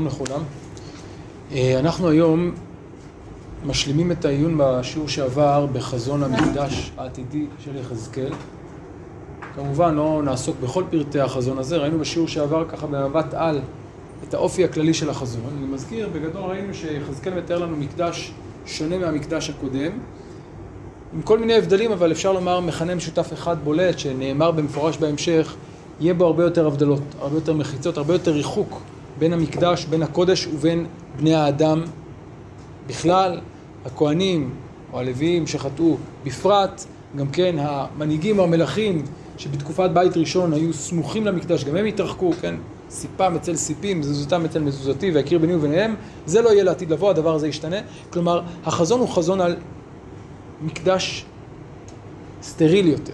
שלום לכולם. אה, אנחנו היום משלימים את העיון בשיעור שעבר בחזון המקדש העתידי של יחזקאל. כמובן לא נעסוק בכל פרטי החזון הזה, ראינו בשיעור שעבר ככה במבט על את האופי הכללי של החזון. אני מזכיר, בגדול ראינו שיחזקאל מתאר לנו מקדש שונה מהמקדש הקודם, עם כל מיני הבדלים, אבל אפשר לומר מכנה משותף אחד בולט, שנאמר במפורש בהמשך, יהיה בו הרבה יותר הבדלות, הרבה יותר מחיצות, הרבה יותר ריחוק בין המקדש, בין הקודש ובין בני האדם בכלל, הכהנים או הלוויים שחטאו בפרט, גם כן המנהיגים או המלכים שבתקופת בית ראשון היו סמוכים למקדש, גם הם התרחקו, כן? סיפם אצל סיפים, מזוזתם אצל מזוזתי, והכיר ביני וביניהם, זה לא יהיה לעתיד לבוא, הדבר הזה ישתנה. כלומר, החזון הוא חזון על מקדש סטרילי יותר,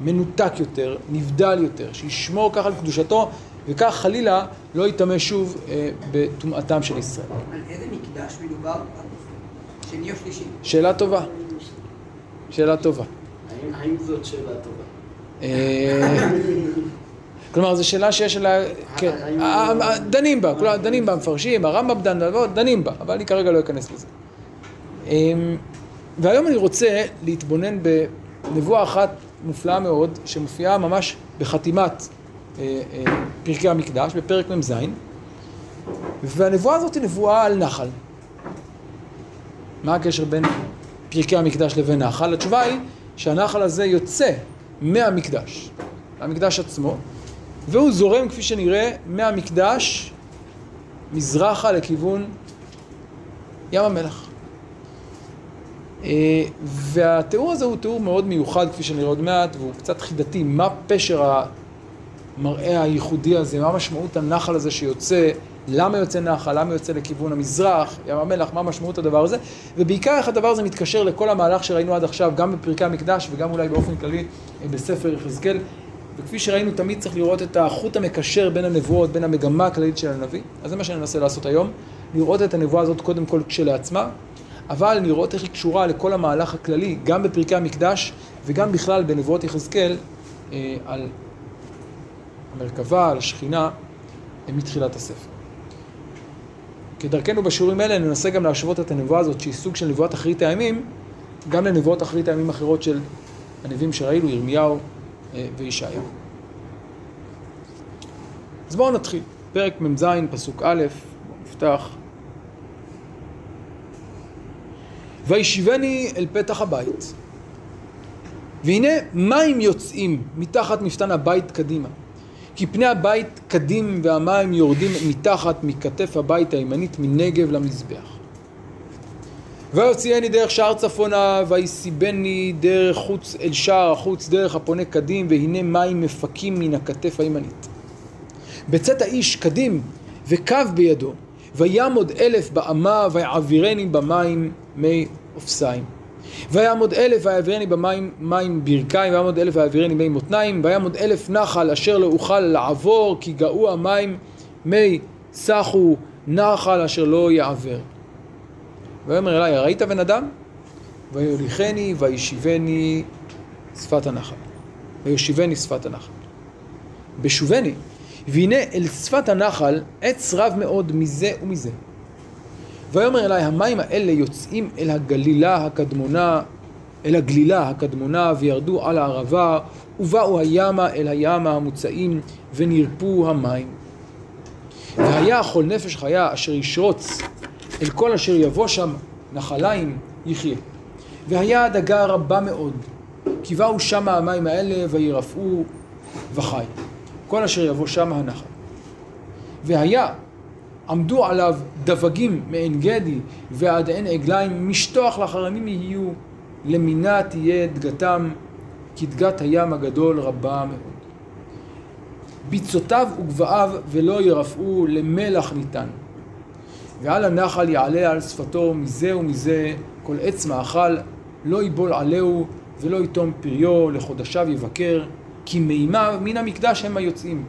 מנותק יותר, נבדל יותר, שישמור ככה על קדושתו, וכך חלילה לא יטמא שוב אה, בטומאתם של ישראל. על איזה מקדש מדובר? שני או שלישי? שאלה טובה. שאלה טובה. האם זאת שאלה טובה? אה, כלומר, זו שאלה שיש עליה, כן, אה, דנים בה, כולם דנים בה, מפרשים, הרמב"ם דן, דנים בה, אבל אני כרגע לא אכנס לזה. אמ, והיום אני רוצה להתבונן בנבואה אחת מופלאה מאוד, שמופיעה ממש בחתימת פרקי המקדש, בפרק מ"ז, והנבואה הזאת היא נבואה על נחל. מה הקשר בין פרקי המקדש לבין נחל? התשובה היא שהנחל הזה יוצא מהמקדש, המקדש עצמו, והוא זורם כפי שנראה מהמקדש מזרחה לכיוון ים המלח. אה, והתיאור הזה הוא תיאור מאוד מיוחד כפי שנראה עוד מעט והוא קצת חידתי, מה פשר המראה הייחודי הזה, מה משמעות הנחל הזה שיוצא, למה יוצא נחל, למה יוצא לכיוון המזרח, ים המלח, מה משמעות הדבר הזה, ובעיקר איך הדבר הזה מתקשר לכל המהלך שראינו עד עכשיו, גם בפרקי המקדש וגם אולי באופן כללי אה, בספר יחזקאל, וכפי שראינו תמיד צריך לראות את החוט המקשר בין הנבואות, בין המגמה הכללית של הנביא, אז זה מה שאני מנסה לעשות היום, לראות את הנבואה הזאת קודם כל כשלעצמה, אבל לראות איך היא קשורה לכל המהלך הכללי, גם בפרקי המקדש וגם בכלל בנבואות יחזקאל, אה, על המרכבה, על השכינה, מתחילת הספר. כדרכנו בשיעורים האלה ננסה גם להשוות את הנבואה הזאת, שהיא סוג של נבואת אחרית הימים, גם לנבואות אחרית הימים אחרות של הנביאים שראינו, ירמיהו אה, וישעיה. אז בואו נתחיל. פרק מ"ז, פסוק א', נפתח. וישיבני אל פתח הבית, והנה מים יוצאים מתחת מפתן הבית קדימה. כי פני הבית קדים והמים יורדים מתחת מכתף הבית הימנית מנגב למזבח. ויוציאני דרך שער צפונה, ויסיבני דרך חוץ אל שער החוץ, דרך הפונה קדים, והנה מים מפקים מן הכתף הימנית. בצאת האיש קדים, וקו בידו, ויעמוד אלף באמה, ויעבירני במים מי אופסיים. ויעמוד אלף ויעבירני במים מים ברכיים, ויעמוד אלף ויעבירני מי מותניים, ויעמוד אלף נחל אשר לא אוכל לעבור, כי גאו המים מי סחו נחל אשר לא יעבר. ויאמר אלי, ראית בן אדם? ויוליכני וישיבני שפת הנחל. ויושיבני שפת הנחל. בשובני, והנה אל שפת הנחל עץ רב מאוד מזה ומזה. ויאמר אלי, המים האלה יוצאים אל הגלילה הקדמונה, אל הגלילה הקדמונה, וירדו על הערבה, ובאו הימה אל הימה המוצאים, ונרפו המים. והיה כל נפש חיה אשר ישרוץ אל כל אשר יבוא שם נחליים יחיה. והיה הדגה רבה מאוד, כי באו שמה המים האלה וירפאו וחי. כל אשר יבוא שמה הנחל. והיה עמדו עליו דבגים מעין גדי ועד עין עגליים, משטוח לחרמים יהיו, למינה תהיה דגתם, כי דגת הים הגדול רבה מאוד. ביצותיו וגבעיו ולא ירפאו, למלח ניתן. ועל הנחל יעלה על שפתו מזה ומזה, כל עץ מאכל, לא יבול עליהו ולא יתום פריו, לחודשיו יבקר, כי מימיו מן המקדש הם היוצאים.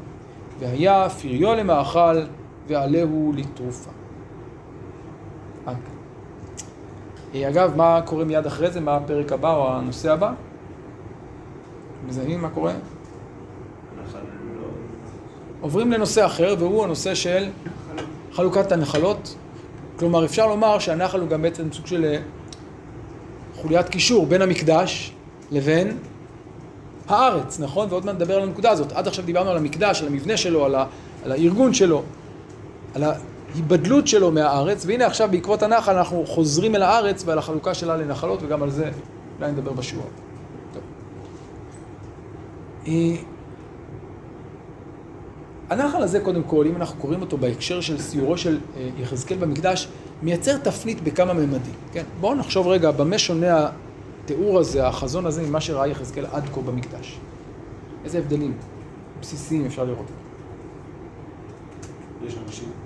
והיה פריו למאכל, ועליהו לתרופה. אה, אגב, מה קורה מיד אחרי זה? מה הפרק הבא או הנושא הבא? מזהים מה קורה? עוברים לנושא אחר, והוא הנושא של חלוקת הנחלות. כלומר, אפשר לומר שהנחל הוא גם בעצם סוג של אה, חוליית קישור בין המקדש לבין הארץ, נכון? ועוד מעט נדבר על הנקודה הזאת. עד עכשיו דיברנו על המקדש, על המבנה שלו, על, ה, על הארגון שלו, על ההיבדלות שלו מהארץ, והנה עכשיו בעקבות הנחל אנחנו חוזרים אל הארץ ועל החלוקה שלה לנחלות, וגם על זה אולי נדבר בשיעור. אה, הנחל הזה, קודם כל, אם אנחנו קוראים אותו בהקשר של סיורו של אה, יחזקאל במקדש, מייצר תפנית בכמה ממדים, כן? בואו נחשוב רגע במה שונה התיאור הזה, החזון הזה, ממה שראה יחזקאל עד כה במקדש. איזה הבדלים בסיסיים אפשר לראות. יש אנשים.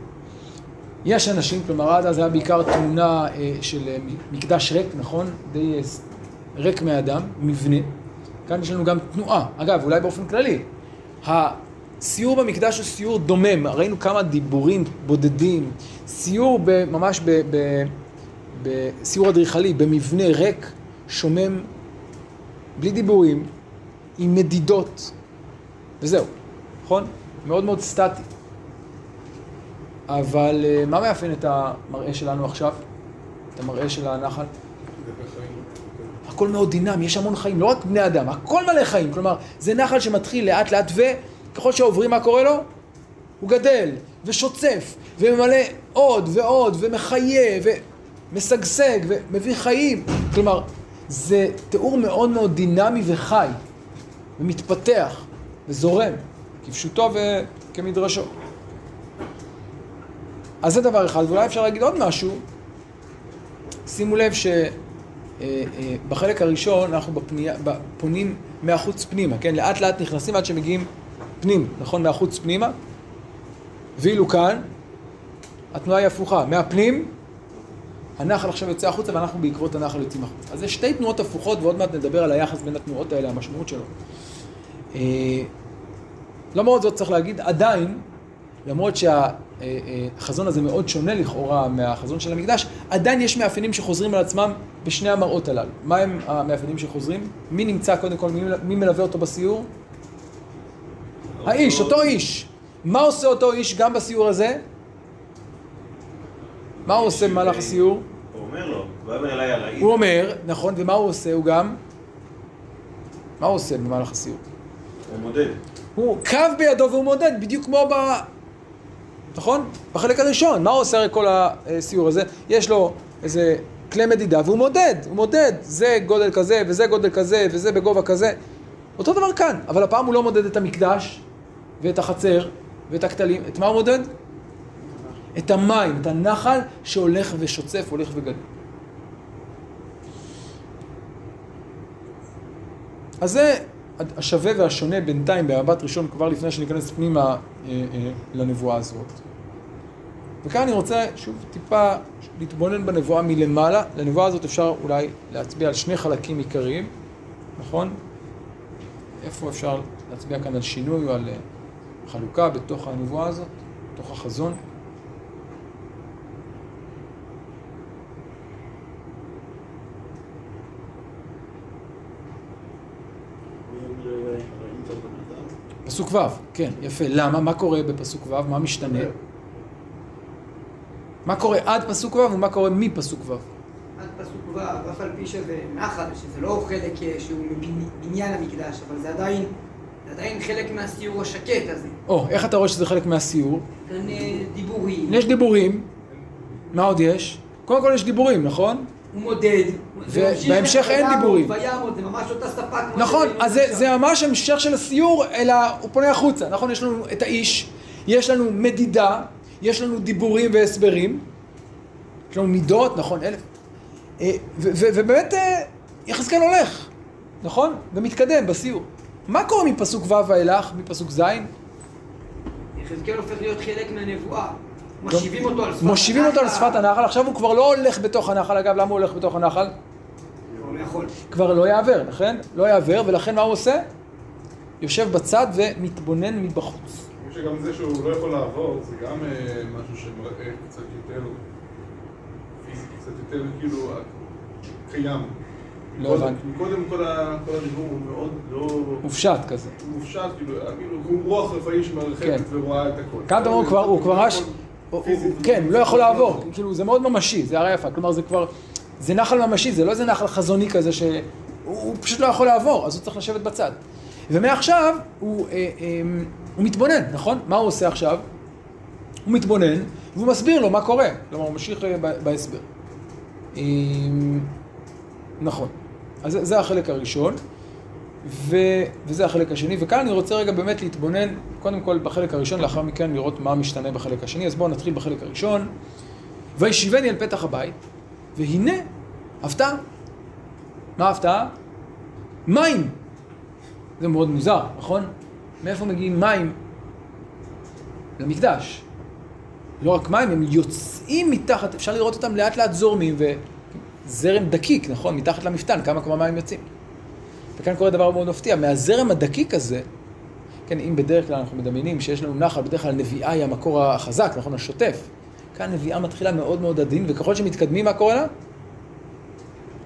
יש אנשים, כלומר עד אז היה בעיקר תמונה אה, של אה, מקדש ריק, נכון? די אה, ריק מאדם, מבנה. כאן יש לנו גם תנועה. אגב, אולי באופן כללי, הסיור במקדש הוא סיור דומם, ראינו כמה דיבורים בודדים, סיור ממש בסיור אדריכלי, במבנה ריק, שומם, בלי דיבורים, עם מדידות, וזהו, נכון? מאוד מאוד סטטי. אבל אה, מה מאפיין את המראה שלנו עכשיו? את המראה של הנחל? הכל מאוד דינמי, יש המון חיים, לא רק בני אדם, הכל מלא חיים. כלומר, זה נחל שמתחיל לאט לאט וככל שעוברים מה קורה לו? הוא גדל ושוצף וממלא עוד ועוד ומחיה ומשגשג ומביא חיים. כלומר, זה תיאור מאוד מאוד דינמי וחי ומתפתח וזורם, כפשוטו וכמדרשו. אז זה דבר אחד, ואולי אפשר להגיד עוד משהו. שימו לב שבחלק הראשון אנחנו בפניה, פונים מהחוץ פנימה, כן? לאט לאט נכנסים עד שמגיעים פנים, נכון? מהחוץ פנימה. ואילו כאן, התנועה היא הפוכה. מהפנים, הנחל עכשיו יוצא החוצה ואנחנו בעקבות הנחל יוצאים החוצה. אז יש שתי תנועות הפוכות ועוד מעט נדבר על היחס בין התנועות האלה, המשמעות שלו. אה, למרות זאת צריך להגיד, עדיין, למרות שהחזון הזה מאוד שונה לכאורה מהחזון של המקדש, עדיין יש מאפיינים שחוזרים על עצמם בשני המראות הללו. מה הם המאפיינים שחוזרים? מי נמצא קודם כל, מי, מי מלווה אותו בסיור? האיש, אותו איש. מה עושה אותו איש גם בסיור הזה? מה הוא עושה במהלך הסיור? הוא אומר לו, ואומר אליי על האיש. הוא אומר, נכון, ומה הוא עושה? הוא גם... מה הוא עושה במהלך הסיור? הוא מודד. הוא קו בידו והוא מודד, בדיוק כמו ב... נכון? בחלק הראשון. מה הוא עושה הרי כל הסיור הזה? יש לו איזה כלי מדידה והוא מודד, הוא מודד. זה גודל כזה וזה גודל כזה וזה בגובה כזה. אותו דבר כאן, אבל הפעם הוא לא מודד את המקדש ואת החצר ואת הכתלים. את מה הוא מודד? את המים, את הנחל שהולך ושוצף, הולך וגדל. אז זה השווה והשונה בינתיים במבט ראשון כבר לפני שניכנס פנימה אה, אה, לנבואה הזאת. וכאן אני רוצה שוב טיפה להתבונן בנבואה מלמעלה. לנבואה הזאת אפשר אולי להצביע על שני חלקים עיקריים, נכון? איפה אפשר להצביע כאן על שינוי או על אה, חלוקה בתוך הנבואה הזאת, בתוך החזון? פסוק ו', כן, יפה. למה? מה קורה בפסוק ו'? מה משתנה? מה קורה עד פסוק ו' ומה קורה מפסוק ו'? עד פסוק ו', אף על פי שזה נחל, שזה לא חלק שהוא מבניין המקדש, אבל זה עדיין, זה עדיין חלק מהסיור השקט הזה. או, איך אתה רואה שזה חלק מהסיור? כאן אה, דיבורים. יש דיבורים. מה עוד יש? קודם כל יש דיבורים, נכון? הוא מודד. ובהמשך אין דיבורים. ויעמוד, זה ממש אותה כמו נכון, אז זה, ממש המשך של הסיור, אלא הוא פונה החוצה, נכון? יש לנו את האיש, יש לנו מדידה, יש לנו דיבורים והסברים, יש לנו מידות, נכון, אלף. אה, ובאמת אה, יחזקאל הולך, נכון? ומתקדם בסיור. מה קורה מפסוק ו' ואילך, מפסוק ז'? יחזקאל הופך להיות חלק מהנבואה. מושיבים אותו על שפת מושיבים אותו על הנחל. שפת הנחל, עכשיו הוא כבר לא הולך בתוך הנחל, אגב, למה הוא הולך בתוך הנחל? לא. כבר לא יעבר, נכון? לא יעבר, ולכן מה הוא עושה? יושב בצד ומתבונן מבחוץ. אני חושב שגם זה שהוא לא יכול לעבור, זה גם אה, משהו שמראה קצת יותר פיזי, קצת יותר כאילו אה, קיים. לא הבנתי. קודם כל הדיבור הוא מאוד לא... מופשט כזה. הוא מופשט, כאילו, כאילו, הוא רוח רפאי כן. שמרחפת ורואה את הכל. כאן אתה אומר, הוא כבר- ממש-. הוא- כן, הוא לא יכול לעבור, כאילו זה מאוד ממשי, זה הרי יפה, כלומר זה כבר, זה נחל ממשי, זה לא איזה נחל חזוני כזה שהוא הוא פשוט לא יכול לעבור, אז הוא צריך לשבת בצד. ומעכשיו הוא, אה, אה, הוא מתבונן, נכון? מה הוא עושה עכשיו? הוא מתבונן, והוא מסביר לו מה קורה, כלומר הוא ממשיך אה, בהסבר. אה, נכון, אז זה החלק הראשון. ו... וזה החלק השני, וכאן אני רוצה רגע באמת להתבונן, קודם כל בחלק הראשון, לאחר מכן לראות מה משתנה בחלק השני. אז בואו נתחיל בחלק הראשון. וישיבני אל פתח הבית, והנה, הפתעה. מה ההפתעה? מים. זה מאוד מוזר, נכון? מאיפה מגיעים מים למקדש? לא רק מים, הם יוצאים מתחת, אפשר לראות אותם לאט לאט זורמים, וזרם דקיק, נכון? מתחת למפתן, כמה כמה מים יוצאים. וכאן קורה דבר מאוד מפתיע, מהזרם הדקיק הזה, כן, אם בדרך כלל אנחנו מדמיינים שיש לנו נחל, בדרך כלל נביאה היא המקור החזק, נכון, השוטף. כאן נביאה מתחילה מאוד מאוד עדין, וככל שמתקדמים, מה קורה לה?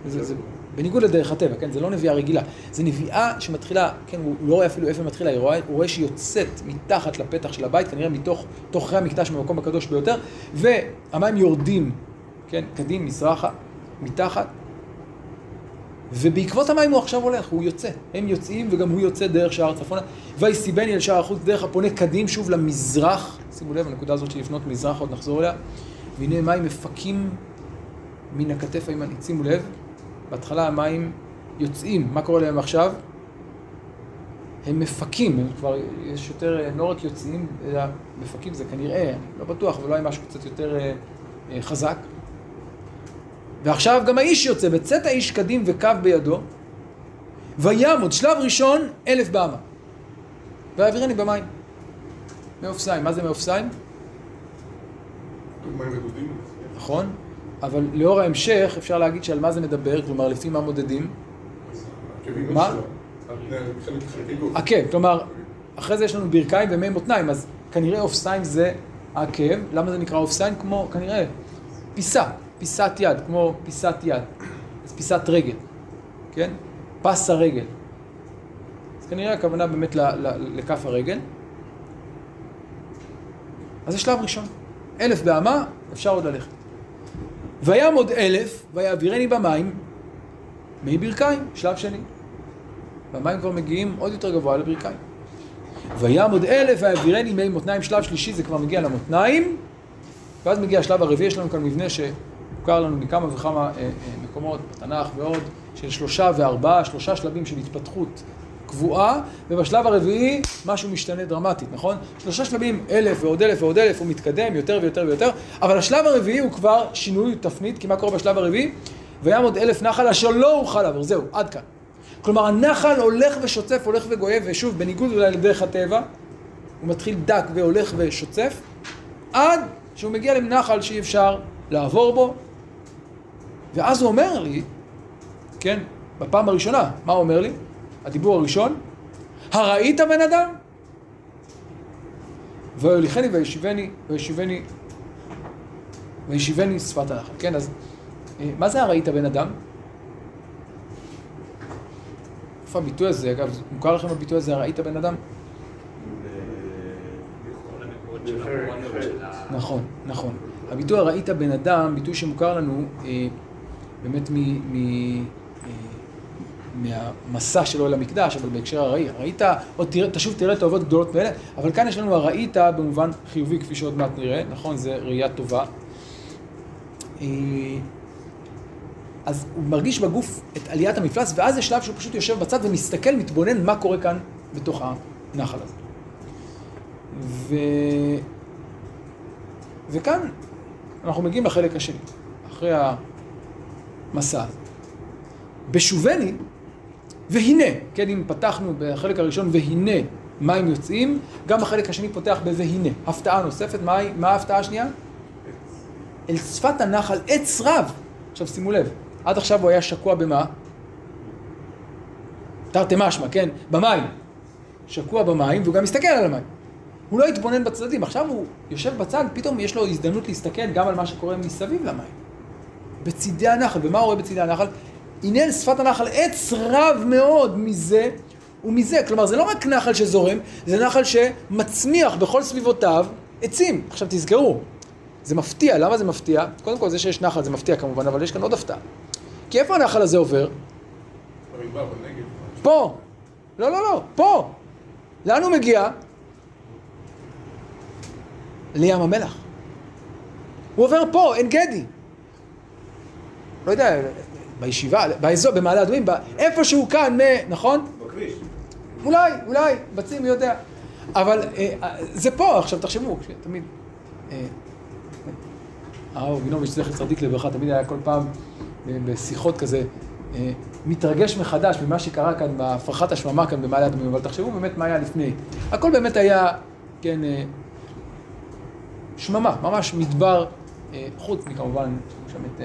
זה, זה, בניגוד לדרך הטבע, כן, זה לא נביאה רגילה. זה נביאה שמתחילה, כן, הוא לא רואה אפילו איפה היא מתחילה, הוא רואה, שהיא יוצאת מתחת לפתח של הבית, כנראה מתוך תוככי המקדש במקום הקדוש ביותר, והמים יורדים, כן, קדים, מזרחה, מתחת, ובעקבות המים הוא עכשיו הולך, הוא יוצא. הם יוצאים וגם הוא יוצא דרך שער צפונה. ויסיבני אל שער החוץ דרך הפונה קדים שוב למזרח. שימו לב, הנקודה הזאת של לפנות מזרח, עוד נחזור אליה. והנה מים מפקים מן הכתף הימנית. שימו לב, בהתחלה המים יוצאים. מה קורה להם עכשיו? הם מפקים, הם כבר, יש יותר, לא רק יוצאים, אלא מפקים, זה כנראה, לא בטוח, אבל אולי משהו קצת יותר אה, אה, חזק. ועכשיו גם האיש יוצא, בצאת האיש קדים וקו בידו, ויעמוד, שלב ראשון, אלף באמה. ויעבירני במים. מאופסיים, מה זה מאופסיים? נכון, אבל לאור ההמשך אפשר להגיד שעל מה זה מדבר, כלומר לפי מה מודדים? מה? עקב, כלומר, אחרי זה יש לנו ברכיים ומי מותניים, אז כנראה אופסיים זה עקב, למה זה נקרא אופסיים? כמו, כנראה, פיסה, פיסת יד, כמו פיסת יד, אז פיסת רגל, כן? פס הרגל. אז כנראה הכוונה באמת לכף הרגל. אז זה שלב ראשון. אלף באמה, אפשר עוד ללכת. ויעמוד אלף, ויעבירני במים, מי ברכיים, שלב שני. והמים כבר מגיעים עוד יותר גבוה לברכיים. ויעמוד אלף ויעבירני מי מותניים, שלב שלישי זה כבר מגיע למותניים, ואז מגיע השלב הרביעי, יש לנו כאן מבנה שמוכר לנו מכמה וכמה אה, אה, מקומות בתנ"ך ועוד, של שלושה וארבעה, שלושה שלבים של התפתחות קבועה, ובשלב הרביעי משהו משתנה דרמטית, נכון? שלושה שלבים, אלף ועוד אלף ועוד אלף, הוא מתקדם יותר ויותר ויותר, אבל השלב הרביעי הוא כבר שינוי תפנית, כי מה קורה בשלב הרביעי? ויעמוד אלף נחל אשר לא אוכל לעבור, זהו, עד כאן. כלומר, הנחל הולך ושוצף, הולך וגואה, ושוב, בניגוד אולי לדרך הטבע, הוא מתחיל דק והולך ושוצף, עד שהוא מגיע לנחל שאי אפשר לעבור בו. ואז הוא אומר לי, כן, בפעם הראשונה, מה הוא אומר לי? הדיבור הראשון, הראית בן אדם? ויוליכני וישיבני, וישיבני, וישיבני שפת הנחל. כן, אז אה, מה זה הראית בן אדם? איפה הביטוי הזה? אגב, מוכר לכם הביטוי הזה, הראית בן אדם? נכון, נכון. הביטוי הראית בן אדם, ביטוי שמוכר לנו אה, באמת מ, מ, אה, מהמסע שלו אל המקדש, אבל בהקשר הראי. ראית, עוד תראה, תשוב תראה תאוות גדולות מאלה, אבל כאן יש לנו הראית במובן חיובי, כפי שעוד מעט נראה, נכון? זה ראייה טובה. אה, אז הוא מרגיש בגוף את עליית המפלס, ואז יש שלב שהוא פשוט יושב בצד ומסתכל, מתבונן מה קורה כאן בתוך הנחל הזה. ו... וכאן אנחנו מגיעים לחלק השני, אחרי הזה. בשובני, והנה, כן, אם פתחנו בחלק הראשון והנה מים יוצאים, גם החלק השני פותח ב"והנה". הפתעה נוספת, מה, מה ההפתעה השנייה? אל שפת הנחל עץ רב. עכשיו שימו לב, עד עכשיו הוא היה שקוע במה? תרתי משמע, כן? במים. שקוע במים, והוא גם מסתכל על המים. הוא לא התבונן בצדדים, עכשיו הוא יושב בצד, פתאום יש לו הזדמנות להסתכל גם על מה שקורה מסביב למים. בצידי הנחל, ומה הוא רואה בצידי הנחל? הנה שפת הנחל עץ רב מאוד מזה ומזה. כלומר, זה לא רק נחל שזורם, זה נחל שמצמיח בכל סביבותיו עצים. עכשיו תזכרו, זה מפתיע, למה זה מפתיע? קודם כל זה שיש נחל זה מפתיע כמובן, אבל יש כאן עוד הפתעה. כי איפה הנחל הזה עובר? פה. לא, לא, לא, פה. לאן הוא מגיע? לים המלח. הוא עובר פה, עין גדי. לא יודע, בישיבה, באזור, במעלה אדומים, איפשהו כאן, מ... נכון? בכביש. אולי, אולי, בצים, מי יודע. אבל אה, אה, זה פה, עכשיו תחשבו, תמיד... אה, הרב רבינוביץ' זכר צדיק לברכה, תמיד היה כל פעם בשיחות כזה, מתרגש מחדש ממה שקרה כאן בהפרחת השממה כאן במעלה אדומים, אבל תחשבו באמת מה היה לפני. הכל באמת היה, כן, שממה, ממש מדבר, חוץ מכמובן, שם את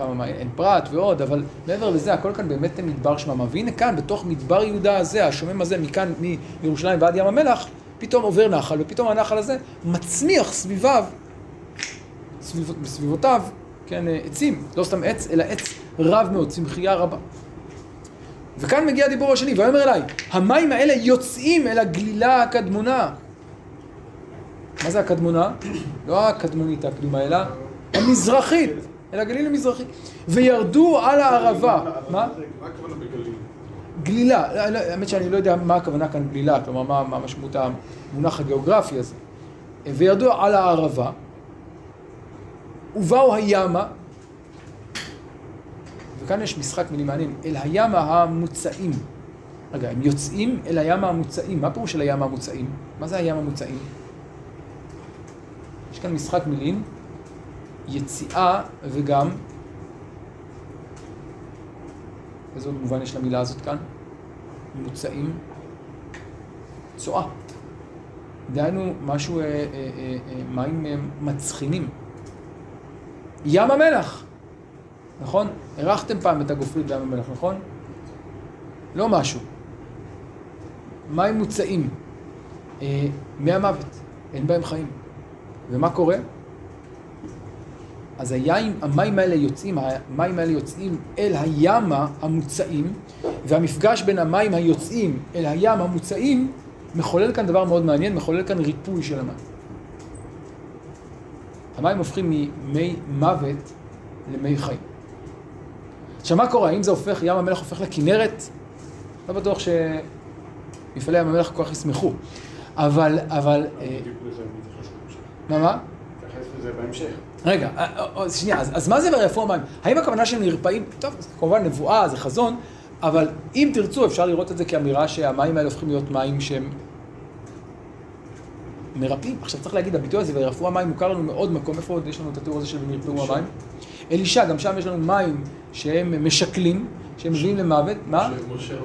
כמה מה, אין פרת ועוד, אבל מעבר לזה, הכל כאן באמת מדבר שממה. והנה כאן, בתוך מדבר יהודה הזה, השומם הזה, מכאן, מירושלים ועד ים המלח, פתאום עובר נחל, ופתאום הנחל הזה מצמיח סביביו, סביב, בסביבותיו, כן, אה, עצים, לא סתם עץ, אלא עץ רב מאוד, צמחייה רבה. וכאן מגיע הדיבור השני, ויאמר אליי, המים האלה יוצאים אל הגלילה הקדמונה. מה זה הקדמונה? לא הקדמונית הקדומה, אלא המזרחית, אלא הגליל המזרחי. וירדו על הערבה. מה? מה הכוונה בגליל? גלילה. לא, לא, האמת שאני לא יודע מה הכוונה כאן גלילה, כלומר מה, מה משמעות המונח הגיאוגרפי הזה. וירדו על הערבה, ובאו הימה, וכאן יש משחק מילים מעניין, אל הימה המוצאים. רגע, הם יוצאים אל הים המוצאים. מה פירוש של הים המוצאים? מה זה הים המוצאים? יש כאן משחק מילים, יציאה וגם, איזה עוד מובן יש למילה הזאת כאן? מוצאים, צואה. דהיינו משהו, אה, אה, אה, אה, מים אה, מצחינים. ים המלח, נכון? אירחתם פעם את הגופרית בים המלח, נכון? לא משהו. מים מוצאים אה, מהמוות, אין בהם חיים. ומה קורה? אז היין, המים האלה יוצאים, המים האלה יוצאים אל הימה המוצאים, והמפגש בין המים היוצאים אל הים המוצאים מחולל כאן דבר מאוד מעניין, מחולל כאן ריפוי של המים. המים הופכים ממי מוות למי חיים. עכשיו מה קורה? האם זה הופך, ים המלח הופך לכנרת? לא בטוח שמפעלי ים המלח כל כך ישמחו. אבל, אבל... אה. מה, מה? מתייחס לזה בהמשך. רגע, אה, אה, אה, שנייה, אז, אז מה זה המים? האם הכוונה שהם נרפאים? טוב, זה כמובן נבואה, זה חזון, אבל אם תרצו אפשר לראות את זה כאמירה שהמים האלה הופכים להיות מים שהם מרפאים. עכשיו צריך להגיד, הביטוי הזה, וירפאו המים, מוכר לנו מאוד מקום, איפה עוד יש לנו את התיאור הזה של ונרפאו המים? אלישע, גם שם יש לנו מים שהם משקלים, שהם מביאים למוות. מה? משה- רבנו.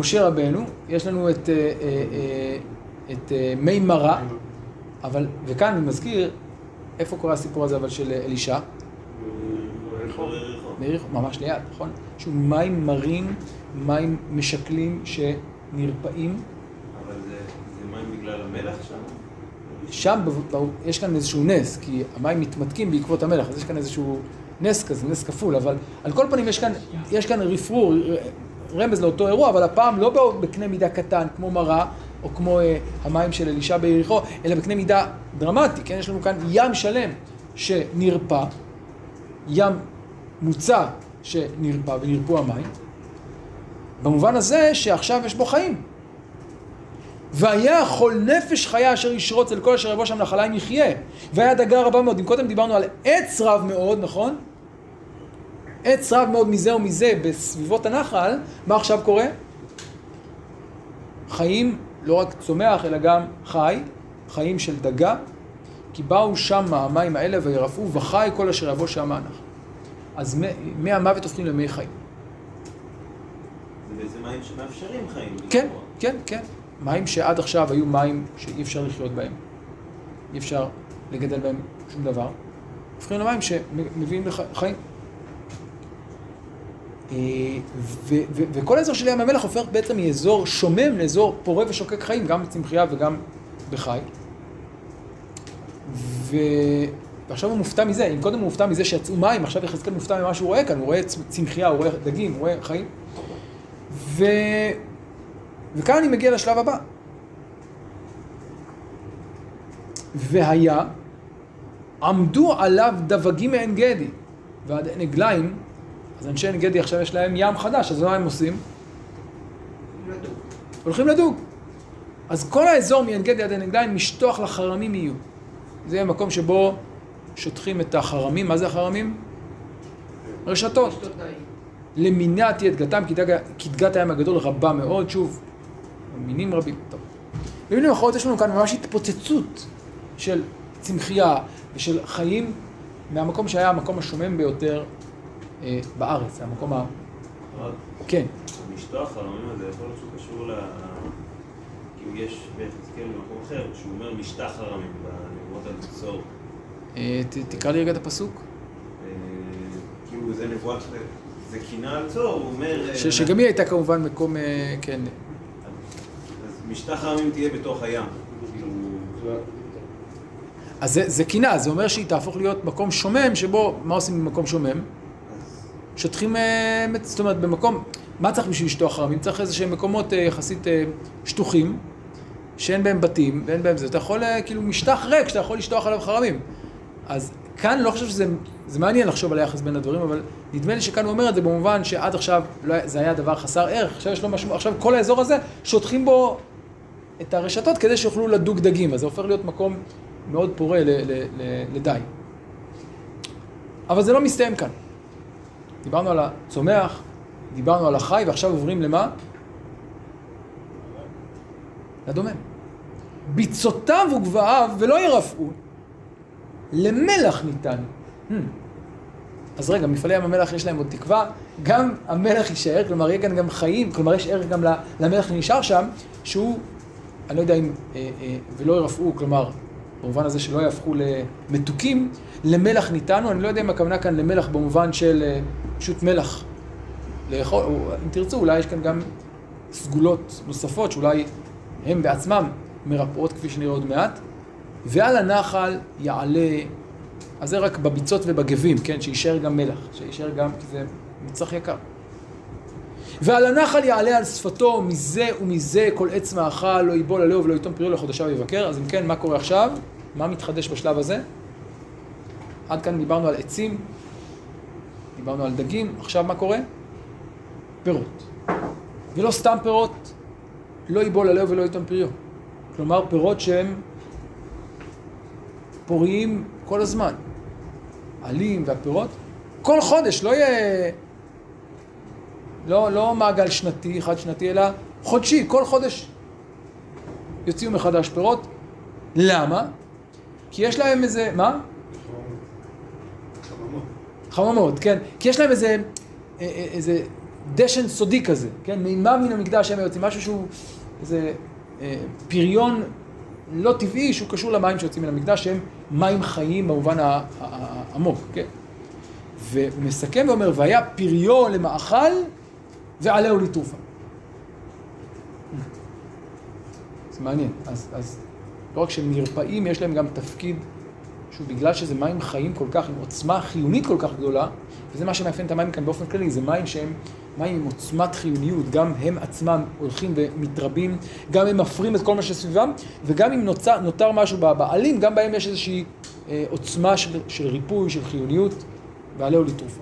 משה רבנו, יש לנו את, את מי מרה, אבל, וכאן אני מזכיר, איפה קורה הסיפור הזה אבל של אלישע? ביריחו, ממש ליד, נכון? שהוא מים מרים, מים משקלים שנרפאים. אבל זה זה מים בגלל המלח שם? שם יש כאן איזשהו נס, כי המים מתמתקים בעקבות המלח, אז יש כאן איזשהו נס כזה, נס כפול, אבל על כל פנים יש כאן, יש כאן רפרור, רמז לאותו אירוע, אבל הפעם לא בקנה מידה קטן, כמו מרה, או כמו אה, המים של אלישע ביריחו, אלא בקנה מידה דרמטי, כן? יש לנו כאן ים שלם שנרפא, ים מוצע שנרפא ונרפו המים, במובן הזה שעכשיו יש בו חיים. והיה כל נפש חיה אשר ישרוץ אל כל אשר יבוא שם נחליים יחיה. והיה דגה רבה מאוד. אם קודם דיברנו על עץ רב מאוד, נכון? עץ רב מאוד מזה ומזה בסביבות הנחל, מה עכשיו קורה? חיים, לא רק צומח, אלא גם חי, חיים של דגה, כי באו שם המים האלה וירפאו וחי כל אשר יבוא שם הנחל. אז מי- המוות הופכים למי חיים. זה בעצם מים שמאפשרים חיים. כן, כן, כן. מים שעד עכשיו היו מים שאי אפשר לחיות בהם. אי אפשר לגדל בהם שום דבר. הופכים למים שמביאים לך חיים. אה, ו- ו- וכל האזור של ים המלח הופך בעצם מאזור שומם לאזור פורה ושוקק חיים, גם בצמחייה וגם בחי. ו... ועכשיו הוא מופתע מזה, אם קודם הוא מופתע מזה שיצאו מים, עכשיו יחזקאל מופתע ממה שהוא רואה כאן, הוא רואה צמחייה, הוא רואה דגים, הוא רואה חיים. ו... וכאן אני מגיע לשלב הבא. והיה עמדו עליו דבגים מעין גדי. ועד עין עגליים, אז אנשי עין גדי עכשיו יש להם ים חדש, אז מה הם עושים? לדוג. הולכים לדוג. אז כל האזור מעין גדי עד עין עגליים, משטוח לחרמים יהיו. זה יהיה מקום שבו שוטחים את החרמים. מה זה החרמים? רשתות. למינה תהיה דגתם, כי דג- כי דגת הים הגדול רבה מאוד, שוב, מינים רבים. טוב. במילים אחרות יש לנו כאן ממש התפוצצות של צמחייה ושל חיים מהמקום שהיה המקום השומם ביותר בארץ, המקום ה... כן, המשטוח הרעיון הזה יכול להיות שהוא קשור ל... כאילו יש ביחזקאל במקום אחר, שהוא אומר משטח הרמים בנבואות על בצור. אה, ת, תקרא לי רגע את הפסוק. אה, כאילו זה נבואת... זה קינה על צור, הוא אומר... ש, אה, שגם היא הייתה כמובן מקום, אה, כן, אז משטח הרמים תהיה בתוך הים. כאילו... אז זה, זה קינה, זה אומר שהיא תהפוך להיות מקום שומם, שבו, מה עושים במקום שומם? שטחים, אה, זאת אומרת, במקום, מה צריך בשביל לשטוח חרמים? צריך איזה שהם מקומות אה, יחסית אה, שטוחים, שאין בהם בתים, ואין בהם זה. אתה יכול, כאילו, משטח ריק שאתה יכול לשטוח עליו חרמים. אז כאן לא חושב שזה, זה מעניין לחשוב על היחס בין הדברים, אבל נדמה לי שכאן הוא אומר את זה במובן שעד עכשיו לא, זה היה דבר חסר ערך, עכשיו יש לו משהו, עכשיו כל האזור הזה, שוטחים בו את הרשתות כדי שיוכלו לדוג דגים, אז זה הופך להיות מקום מאוד פורה לדי. אבל זה לא מסתיים כאן. דיברנו על הצומח, דיברנו על החי, ועכשיו עוברים למה? לדומם. ביצותיו וגבעיו ולא ירפאו, למלח ניתן. Hmm. אז רגע, מפעלי ים המלח יש להם עוד תקווה, גם המלח יישאר, כלומר יהיה כאן גם חיים, כלומר יש ערך גם למלח שנשאר שם, שהוא, אני לא יודע אם, אה, אה, ולא ירפאו, כלומר, במובן הזה שלא יהפכו למתוקים, למלח ניתנו, אני לא יודע אם הכוונה כאן למלח במובן של אה, פשוט מלח לאכול, או אם תרצו, אולי יש כאן גם סגולות נוספות שאולי הם בעצמם מרפאות כפי שנראה עוד מעט. ועל הנחל יעלה, אז זה רק בביצות ובגבים, כן, שיישאר גם מלח, שיישאר גם, כי זה מצרך יקר. ועל הנחל יעלה על שפתו מזה ומזה כל עץ מאכל לא ייבול עליהו ולא יתום פריו לחודשיו יבקר. אז אם כן, מה קורה עכשיו? מה מתחדש בשלב הזה? עד כאן דיברנו על עצים, דיברנו על דגים, עכשיו מה קורה? פירות. ולא סתם פירות, לא ייבול עליהו ולא יתום פריו. כלומר, פירות שהם פוריים כל הזמן. עלים והפירות, כל חודש, לא יהיה... לא, לא מעגל שנתי, חד שנתי, אלא חודשי, כל חודש יוציאו מחדש פירות. למה? כי יש להם איזה... מה? חממות. חממות, כן. כי יש להם איזה, אה, אה, איזה דשן סודי כזה, כן? מימה מן המקדש הם יוצאים, משהו שהוא איזה אה, פריון לא טבעי שהוא קשור למים שיוצאים מן המקדש, שהם מים חיים במובן העמוק, כן? והוא מסכם ואומר, והיה פריו למאכל ועלהו לטרופה. זה מעניין. אז, אז לא רק שהם נרפאים, יש להם גם תפקיד שהוא בגלל שזה מים חיים כל כך, עם עוצמה חיונית כל כך גדולה, וזה מה שמאפיין את המים כאן באופן כללי, זה מים שהם מים עם עוצמת חיוניות, גם הם עצמם הולכים ומתרבים, גם הם מפרים את כל מה שסביבם, וגם אם נוצר, נותר משהו בעלים, גם בהם יש איזושהי אה, עוצמה של, של ריפוי, של חיוניות, ועלהו לטרופה.